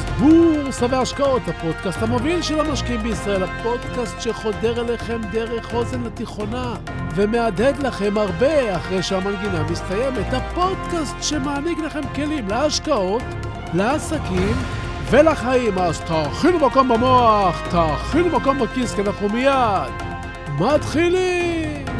פודקאסט בורסה והשקעות, הפודקאסט המוביל של המשקיעים בישראל, הפודקאסט שחודר אליכם דרך אוזן התיכונה ומהדהד לכם הרבה אחרי שהמנגינה מסתיימת, הפודקאסט שמעניק לכם כלים להשקעות, לעסקים ולחיים. אז תאכינו מקום במוח, תאכינו מקום בכיס, כי אנחנו מיד מתחילים!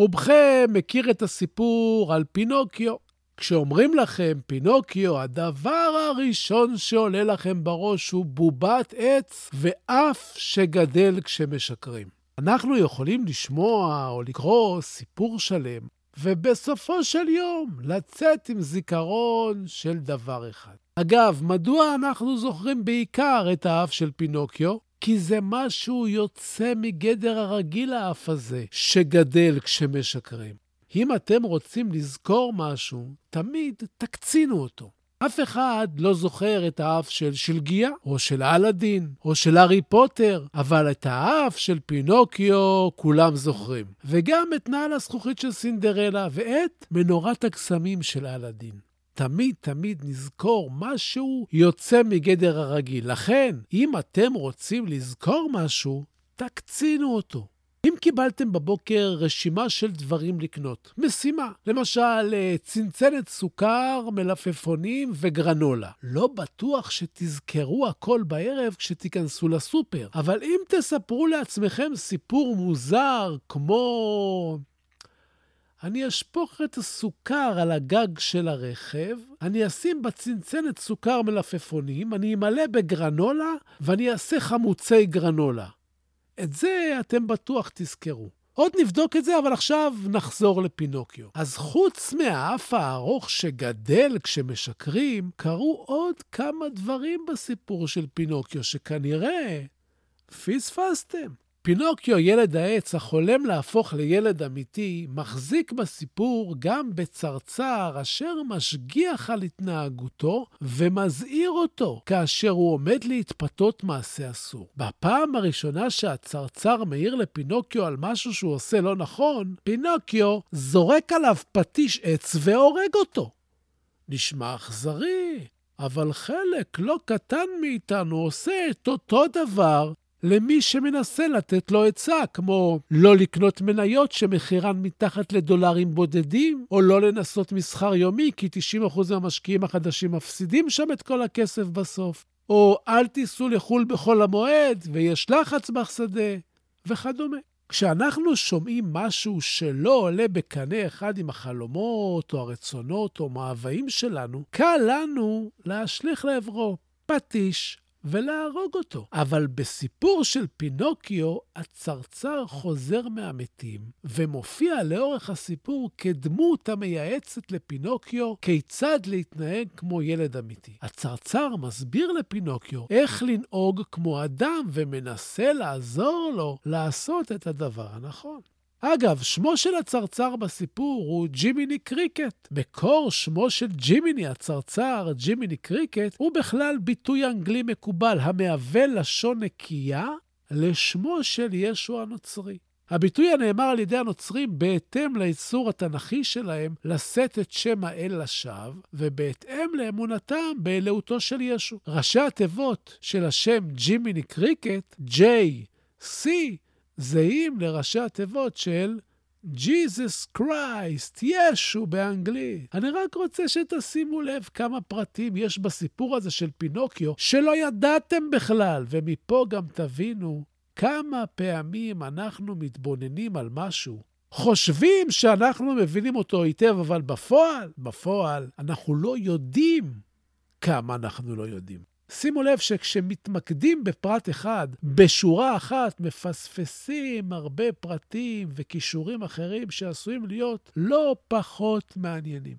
רובכם מכיר את הסיפור על פינוקיו. כשאומרים לכם פינוקיו, הדבר הראשון שעולה לכם בראש הוא בובת עץ ואף שגדל כשמשקרים. אנחנו יכולים לשמוע או לקרוא סיפור שלם, ובסופו של יום לצאת עם זיכרון של דבר אחד. אגב, מדוע אנחנו זוכרים בעיקר את האף של פינוקיו? כי זה משהו יוצא מגדר הרגיל האף הזה, שגדל כשמשקרים. אם אתם רוצים לזכור משהו, תמיד תקצינו אותו. אף אחד לא זוכר את האף של שלגיה, או של אלאדין, או של הארי פוטר, אבל את האף של פינוקיו כולם זוכרים. וגם את נעל הזכוכית של סינדרלה, ואת מנורת הקסמים של אלאדין. תמיד תמיד נזכור משהו יוצא מגדר הרגיל. לכן, אם אתם רוצים לזכור משהו, תקצינו אותו. אם קיבלתם בבוקר רשימה של דברים לקנות, משימה, למשל אה, צנצנת סוכר, מלפפונים וגרנולה, לא בטוח שתזכרו הכל בערב כשתיכנסו לסופר, אבל אם תספרו לעצמכם סיפור מוזר כמו אני אשפוך את הסוכר על הגג של הרכב, אני אשים בצנצנת סוכר מלפפונים, אני אמלא בגרנולה ואני אעשה חמוצי גרנולה. את זה אתם בטוח תזכרו. עוד נבדוק את זה, אבל עכשיו נחזור לפינוקיו. אז חוץ מהאף הארוך שגדל כשמשקרים, קרו עוד כמה דברים בסיפור של פינוקיו שכנראה פספסתם. פינוקיו, ילד העץ החולם להפוך לילד אמיתי, מחזיק בסיפור גם בצרצר אשר משגיח על התנהגותו ומזהיר אותו כאשר הוא עומד להתפתות מעשה אסור. בפעם הראשונה שהצרצר מעיר לפינוקיו על משהו שהוא עושה לא נכון, פינוקיו זורק עליו פטיש עץ והורג אותו. נשמע אכזרי, אבל חלק לא קטן מאיתנו עושה את אותו דבר למי שמנסה לתת לו עצה, כמו לא לקנות מניות שמחירן מתחת לדולרים בודדים, או לא לנסות מסחר יומי, כי 90% מהמשקיעים החדשים מפסידים שם את כל הכסף בסוף, או אל תיסעו לחו"ל בחול המועד, ויש לחץ בשדה, וכדומה. כשאנחנו שומעים משהו שלא עולה בקנה אחד עם החלומות, או הרצונות, או מאוויים שלנו, קל לנו להשליך לעברו פטיש ולהרוג אותו. אבל בסיפור של פינוקיו, הצרצר חוזר מהמתים, ומופיע לאורך הסיפור כדמות המייעצת לפינוקיו כיצד להתנהג כמו ילד אמיתי. הצרצר מסביר לפינוקיו איך לנהוג כמו אדם, ומנסה לעזור לו לעשות את הדבר הנכון. אגב, שמו של הצרצר בסיפור הוא ג'ימיני קריקט. מקור שמו של ג'ימיני הצרצר, ג'ימיני קריקט, הוא בכלל ביטוי אנגלי מקובל המהווה לשון נקייה לשמו של ישו הנוצרי. הביטוי הנאמר על ידי הנוצרים בהתאם לאיסור התנ"כי שלהם לשאת את שם האל לשווא, ובהתאם לאמונתם באלוהותו של ישו. ראשי התיבות של השם ג'ימיני קריקט, J, C, זהים לראשי התיבות של Jesus Christ, ישו באנגלית. אני רק רוצה שתשימו לב כמה פרטים יש בסיפור הזה של פינוקיו שלא ידעתם בכלל, ומפה גם תבינו כמה פעמים אנחנו מתבוננים על משהו. חושבים שאנחנו מבינים אותו היטב, אבל בפועל, בפועל, אנחנו לא יודעים כמה אנחנו לא יודעים. שימו לב שכשמתמקדים בפרט אחד, בשורה אחת מפספסים הרבה פרטים וכישורים אחרים שעשויים להיות לא פחות מעניינים.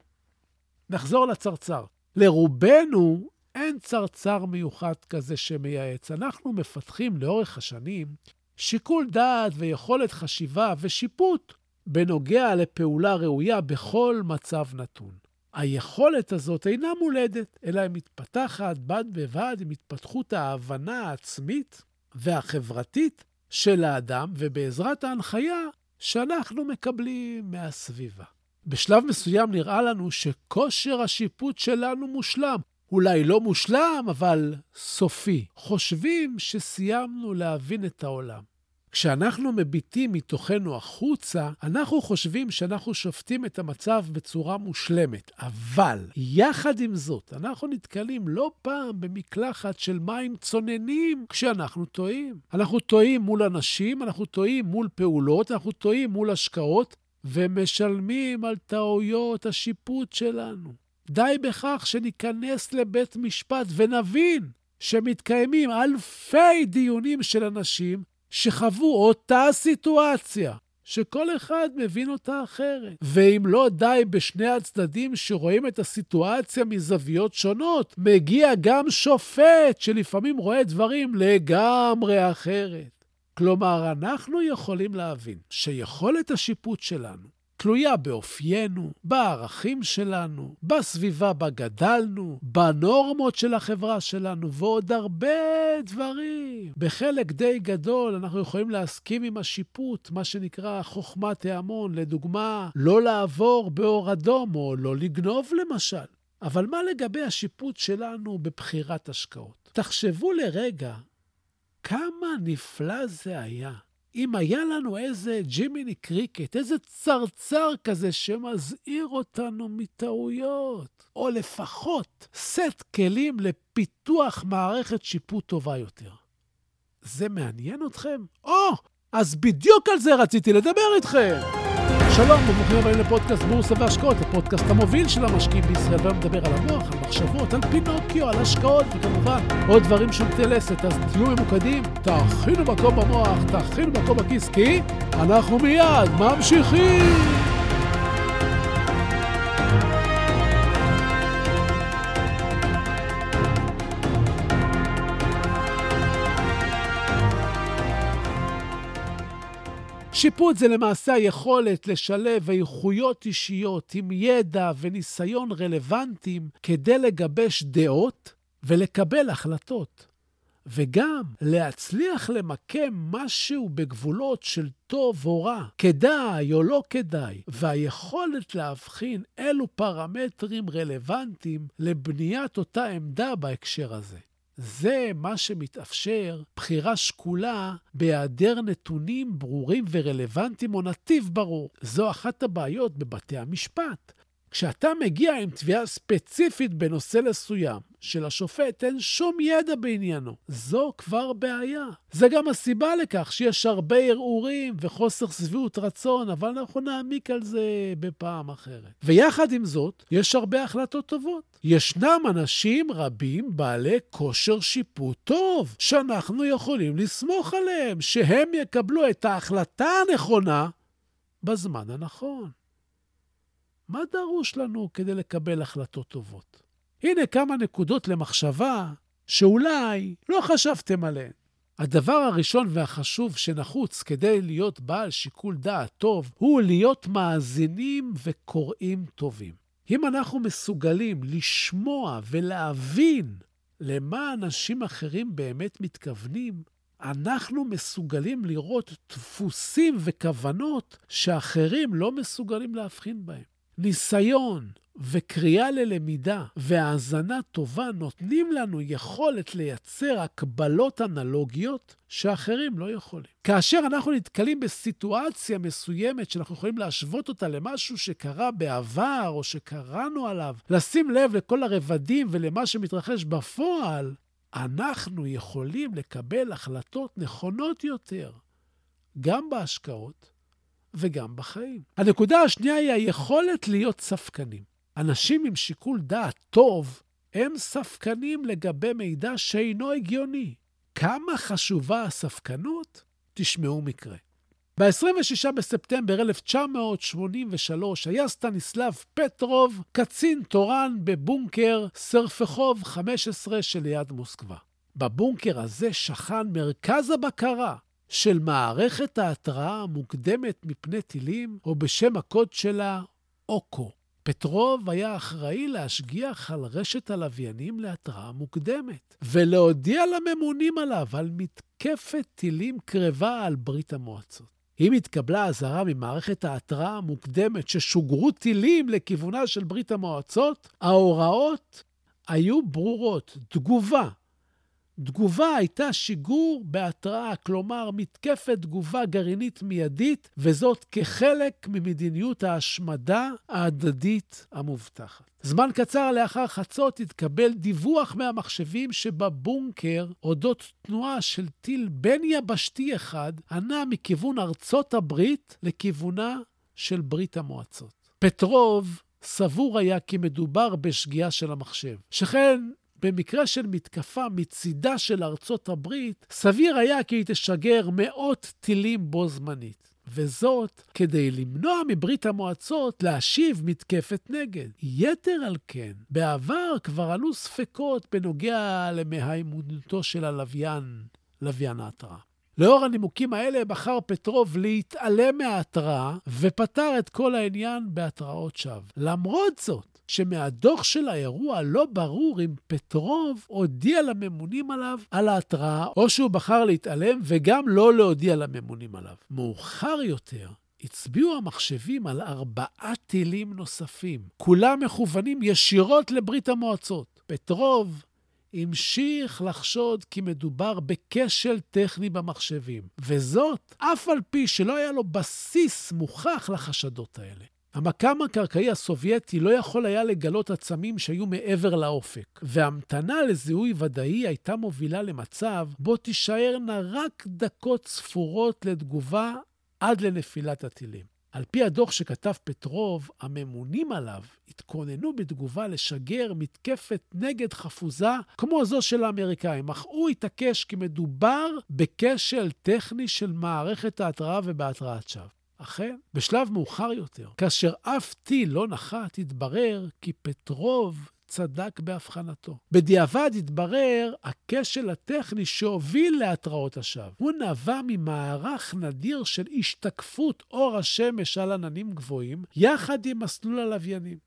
נחזור לצרצר. לרובנו אין צרצר מיוחד כזה שמייעץ. אנחנו מפתחים לאורך השנים שיקול דעת ויכולת חשיבה ושיפוט בנוגע לפעולה ראויה בכל מצב נתון. היכולת הזאת אינה מולדת, אלא היא מתפתחת בד בבד עם התפתחות ההבנה העצמית והחברתית של האדם, ובעזרת ההנחיה שאנחנו מקבלים מהסביבה. בשלב מסוים נראה לנו שכושר השיפוט שלנו מושלם. אולי לא מושלם, אבל סופי. חושבים שסיימנו להבין את העולם. כשאנחנו מביטים מתוכנו החוצה, אנחנו חושבים שאנחנו שופטים את המצב בצורה מושלמת. אבל, יחד עם זאת, אנחנו נתקלים לא פעם במקלחת של מים צוננים כשאנחנו טועים. אנחנו טועים מול אנשים, אנחנו טועים מול פעולות, אנחנו טועים מול השקעות, ומשלמים על טעויות השיפוט שלנו. די בכך שניכנס לבית משפט ונבין שמתקיימים אלפי דיונים של אנשים שחוו אותה סיטואציה, שכל אחד מבין אותה אחרת. ואם לא די בשני הצדדים שרואים את הסיטואציה מזוויות שונות, מגיע גם שופט שלפעמים רואה דברים לגמרי אחרת. כלומר, אנחנו יכולים להבין שיכולת השיפוט שלנו תלויה באופיינו, בערכים שלנו, בסביבה בה גדלנו, בנורמות של החברה שלנו, ועוד הרבה דברים. בחלק די גדול אנחנו יכולים להסכים עם השיפוט, מה שנקרא חוכמת ההמון, לדוגמה, לא לעבור באור אדום או לא לגנוב למשל. אבל מה לגבי השיפוט שלנו בבחירת השקעות? תחשבו לרגע כמה נפלא זה היה אם היה לנו איזה ג'ימיני קריקט, איזה צרצר כזה שמזהיר אותנו מטעויות, או לפחות סט כלים לפיתוח מערכת שיפוט טובה יותר. זה מעניין אתכם? או, אז בדיוק על זה רציתי לדבר איתכם. שלום וברוכים הבאים לפודקאסט בורסה והשקעות, הפודקאסט המוביל של המשקיעים בישראל, והיום מדבר על המוח, על מחשבות, על פינוקיו, על השקעות, וכמובן עוד דברים של טלסת. אז תהיו ממוקדים, תכינו מקום במוח, תכינו מקום בכיס, כי אנחנו מיד ממשיכים! שיפוט זה למעשה היכולת לשלב איכויות אישיות עם ידע וניסיון רלוונטיים כדי לגבש דעות ולקבל החלטות. וגם להצליח למקם משהו בגבולות של טוב או רע, כדאי או לא כדאי, והיכולת להבחין אילו פרמטרים רלוונטיים לבניית אותה עמדה בהקשר הזה. זה מה שמתאפשר, בחירה שקולה, בהיעדר נתונים ברורים ורלוונטיים או נתיב ברור. זו אחת הבעיות בבתי המשפט. כשאתה מגיע עם תביעה ספציפית בנושא מסוים, שלשופט אין שום ידע בעניינו, זו כבר בעיה. זה גם הסיבה לכך שיש הרבה ערעורים וחוסר שביעות רצון, אבל אנחנו נעמיק על זה בפעם אחרת. ויחד עם זאת, יש הרבה החלטות טובות. ישנם אנשים רבים בעלי כושר שיפוט טוב, שאנחנו יכולים לסמוך עליהם, שהם יקבלו את ההחלטה הנכונה בזמן הנכון. מה דרוש לנו כדי לקבל החלטות טובות? הנה כמה נקודות למחשבה שאולי לא חשבתם עליהן. הדבר הראשון והחשוב שנחוץ כדי להיות בעל שיקול דעת טוב, הוא להיות מאזינים וקוראים טובים. אם אנחנו מסוגלים לשמוע ולהבין למה אנשים אחרים באמת מתכוונים, אנחנו מסוגלים לראות דפוסים וכוונות שאחרים לא מסוגלים להבחין בהם. ניסיון וקריאה ללמידה והאזנה טובה נותנים לנו יכולת לייצר הקבלות אנלוגיות שאחרים לא יכולים. כאשר אנחנו נתקלים בסיטואציה מסוימת שאנחנו יכולים להשוות אותה למשהו שקרה בעבר או שקראנו עליו, לשים לב לכל הרבדים ולמה שמתרחש בפועל, אנחנו יכולים לקבל החלטות נכונות יותר, גם בהשקעות וגם בחיים. הנקודה השנייה היא היכולת להיות ספקנים. אנשים עם שיקול דעת טוב הם ספקנים לגבי מידע שאינו הגיוני. כמה חשובה הספקנות? תשמעו מקרה. ב-26 בספטמבר 1983 היה סטניסלב פטרוב קצין תורן בבונקר סרפחוב 15 שליד מוסקבה. בבונקר הזה שכן מרכז הבקרה של מערכת ההתראה המוקדמת מפני טילים, או בשם הקוד שלה, אוקו. פטרוב היה אחראי להשגיח על רשת הלוויינים להתראה מוקדמת, ולהודיע לממונים עליו על מתקפת טילים קרבה על ברית המועצות. אם התקבלה אזהרה ממערכת ההתראה המוקדמת ששוגרו טילים לכיוונה של ברית המועצות, ההוראות היו ברורות. תגובה תגובה הייתה שיגור בהתראה, כלומר מתקפת תגובה גרעינית מיידית, וזאת כחלק ממדיניות ההשמדה ההדדית המובטחת. זמן קצר לאחר חצות התקבל דיווח מהמחשבים שבבונקר אודות תנועה של טיל בין-יבשתי אחד הנע מכיוון ארצות הברית לכיוונה של ברית המועצות. פטרוב סבור היה כי מדובר בשגיאה של המחשב, שכן במקרה של מתקפה מצידה של ארצות הברית, סביר היה כי היא תשגר מאות טילים בו זמנית. וזאת כדי למנוע מברית המועצות להשיב מתקפת נגד. יתר על כן, בעבר כבר עלו ספקות בנוגע למהימונותו של הלוויין, לוויין ההתראה. לאור הנימוקים האלה בחר פטרוב להתעלם מההתראה ופתר את כל העניין בהתראות שווא. למרות זאת, שמהדוח של האירוע לא ברור אם פטרוב הודיע לממונים עליו על ההתראה, או שהוא בחר להתעלם וגם לא להודיע לממונים עליו. מאוחר יותר, הצביעו המחשבים על ארבעה טילים נוספים, כולם מכוונים ישירות לברית המועצות. פטרוב המשיך לחשוד כי מדובר בכשל טכני במחשבים, וזאת אף על פי שלא היה לו בסיס מוכח לחשדות האלה. המקם הקרקעי הסובייטי לא יכול היה לגלות עצמים שהיו מעבר לאופק, והמתנה לזיהוי ודאי הייתה מובילה למצב בו תישארנה רק דקות ספורות לתגובה עד לנפילת הטילים. על פי הדוח שכתב פטרוב, הממונים עליו התכוננו בתגובה לשגר מתקפת נגד חפוזה כמו זו של האמריקאים, אך הוא התעקש כי מדובר בכשל טכני של מערכת ההתראה ובהתראת שווא. אכן, בשלב מאוחר יותר, כאשר אף טיל לא נחת, התברר כי פטרוב צדק בהבחנתו. בדיעבד התברר הכשל הטכני שהוביל להתראות השווא. הוא נבע ממערך נדיר של השתקפות אור השמש על עננים גבוהים, יחד עם מסלול הלוויינים.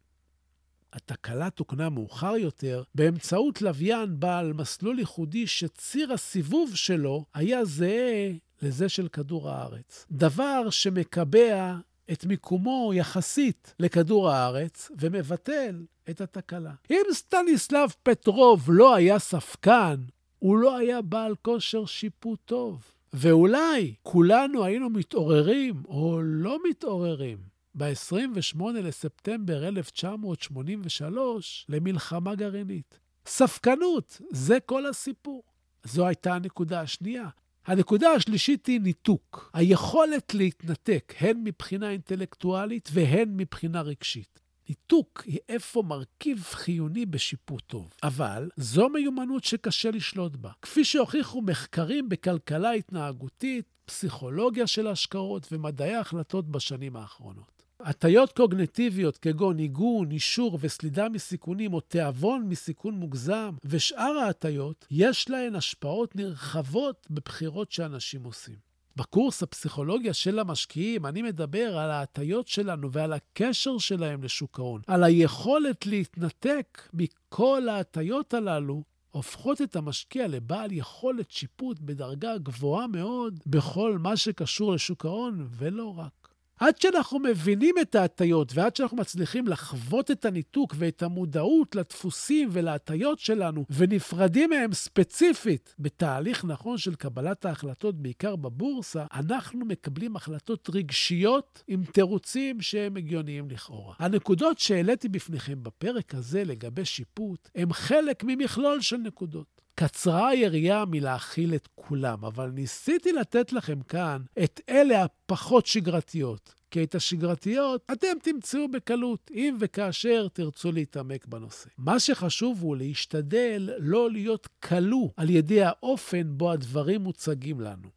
התקלה תוקנה מאוחר יותר באמצעות לוויין בעל מסלול ייחודי שציר הסיבוב שלו היה זהה לזה של כדור הארץ. דבר שמקבע את מיקומו יחסית לכדור הארץ ומבטל את התקלה. אם סטניסלב פטרוב לא היה ספקן, הוא לא היה בעל כושר שיפוט טוב. ואולי כולנו היינו מתעוררים או לא מתעוררים ב-28 לספטמבר 1983 למלחמה גרעינית. ספקנות, זה כל הסיפור. זו הייתה הנקודה השנייה. הנקודה השלישית היא ניתוק. היכולת להתנתק, הן מבחינה אינטלקטואלית והן מבחינה רגשית. ניתוק היא אפוא מרכיב חיוני בשיפוט טוב, אבל זו מיומנות שקשה לשלוט בה. כפי שהוכיחו מחקרים בכלכלה התנהגותית, פסיכולוגיה של השקעות ומדעי ההחלטות בשנים האחרונות. הטיות קוגנטיביות כגון עיגון, אישור וסלידה מסיכונים או תיאבון מסיכון מוגזם ושאר ההטיות, יש להן השפעות נרחבות בבחירות שאנשים עושים. בקורס הפסיכולוגיה של המשקיעים אני מדבר על ההטיות שלנו ועל הקשר שלהם לשוק ההון, על היכולת להתנתק מכל ההטיות הללו הופכות את המשקיע לבעל יכולת שיפוט בדרגה גבוהה מאוד בכל מה שקשור לשוק ההון, ולא רק. עד שאנחנו מבינים את ההטיות ועד שאנחנו מצליחים לחוות את הניתוק ואת המודעות לדפוסים ולהטיות שלנו ונפרדים מהם ספציפית בתהליך נכון של קבלת ההחלטות, בעיקר בבורסה, אנחנו מקבלים החלטות רגשיות עם תירוצים שהם הגיוניים לכאורה. הנקודות שהעליתי בפניכם בפרק הזה לגבי שיפוט הם חלק ממכלול של נקודות. קצרה היריעה מלהכיל את כולם, אבל ניסיתי לתת לכם כאן את אלה הפחות שגרתיות. כי את השגרתיות אתם תמצאו בקלות, אם וכאשר תרצו להתעמק בנושא. מה שחשוב הוא להשתדל לא להיות כלוא על ידי האופן בו הדברים מוצגים לנו.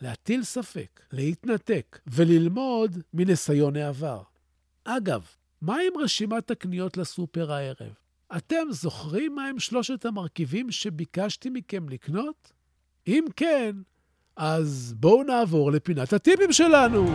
להטיל ספק, להתנתק וללמוד מניסיון העבר. אגב, מה עם רשימת הקניות לסופר הערב? אתם זוכרים מהם שלושת המרכיבים שביקשתי מכם לקנות? אם כן, אז בואו נעבור לפינת הטיפים שלנו.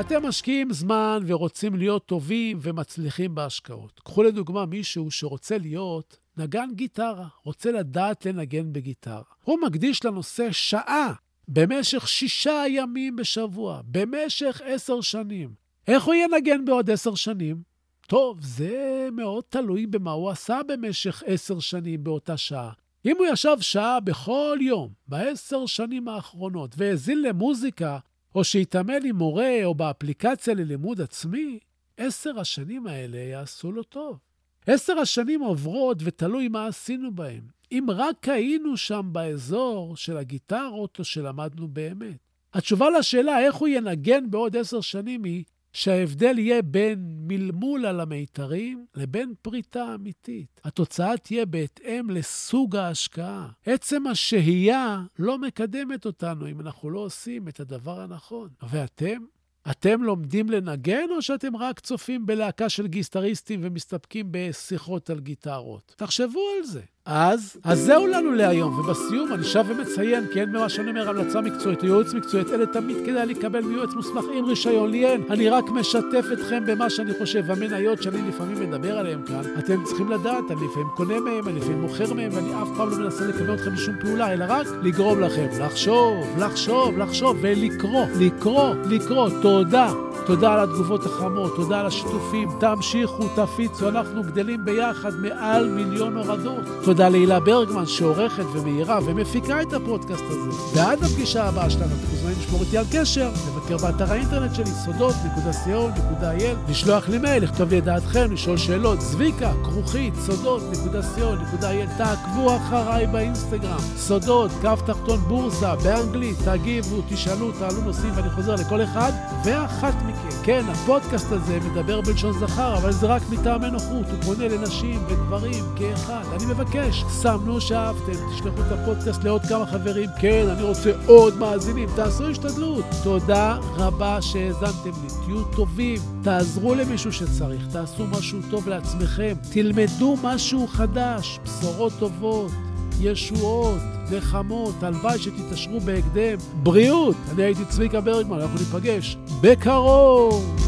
אתם משקיעים זמן ורוצים להיות טובים ומצליחים בהשקעות. קחו לדוגמה מישהו שרוצה להיות נגן גיטרה, רוצה לדעת לנגן בגיטרה. הוא מקדיש לנושא שעה במשך שישה ימים בשבוע, במשך עשר שנים. איך הוא ינגן בעוד עשר שנים? טוב, זה מאוד תלוי במה הוא עשה במשך עשר שנים באותה שעה. אם הוא ישב שעה בכל יום בעשר שנים האחרונות והאזין למוזיקה, או שהתעמל עם מורה או באפליקציה ללימוד עצמי, עשר השנים האלה יעשו לו טוב. עשר השנים עוברות ותלוי מה עשינו בהם. אם רק היינו שם באזור של הגיטרות או שלמדנו באמת. התשובה לשאלה איך הוא ינגן בעוד עשר שנים היא שההבדל יהיה בין מלמול על המיתרים לבין פריטה אמיתית. התוצאה תהיה בהתאם לסוג ההשקעה. עצם השהייה לא מקדמת אותנו אם אנחנו לא עושים את הדבר הנכון. ואתם? אתם לומדים לנגן, או שאתם רק צופים בלהקה של גיסטריסטים ומסתפקים בשיחות על גיטרות? תחשבו על זה. אז, אז זהו לנו להיום, ובסיום אני שב ומציין, כי אין במה שאני אומר המלצה מקצועית או ייעוץ מקצועית, אלה תמיד כדאי לקבל מיועץ מוסמך עם רישיון, לי אין. אני רק משתף אתכם במה שאני חושב. המניות שאני לפעמים מדבר עליהן כאן, אתם צריכים לדעת, אני לפעמים קונה מהם, אני לפעמים מוכר מהם, ואני אף פעם לא מנסה לקבל אתכם לשום פעולה, אלא רק לגרום לכם לחשוב, לחשוב, לחשוב ולקרוא, לקרוא, לקרוא. תודה. תודה על התגובות החמות, תודה על השיתופים. תמשיכו, תפיצו, אנחנו גדלים ביחד מעל מיליון הורדות. תודה להילה ברגמן, שעורכת ומאירה ומפיקה את הפודקאסט הזה. ועד הפגישה הבאה שלנו, מוזמנים לשמור איתי על קשר, לבקר באתר האינטרנט שלי, סודות.co.il, לשלוח לי מייל, לכתוב לי את דעתכם, לשאול שאלות, צביקה, כרוכית, סודות.co.il, תעקבו אחריי באינסטגרם, סודות, קו תחתון בורסה, באנגלית, תגיבו, תשאלו, תעלו נושאים, ואני חוזר לכל אחד ואחת מכם. כן, הפודקאסט הזה מדבר בלשון זכר, אבל זה רק מטעמי נוחות, הוא פונה לנשים וגברים כאחד. אני מבקש, סמנו שאהבתם, תשלחו את הפודקאסט לעוד כמה חברים. כן, אני רוצה עוד מאזינים, תעשו השתדלות. תודה רבה שהאזנתם לי, תהיו טובים, תעזרו למישהו שצריך, תעשו משהו טוב לעצמכם, תלמדו משהו חדש, בשורות טובות. ישועות, נחמות, הלוואי שתתעשרו בהקדם. בריאות! אני הייתי צביקה ברגמן, אנחנו ניפגש בקרוב!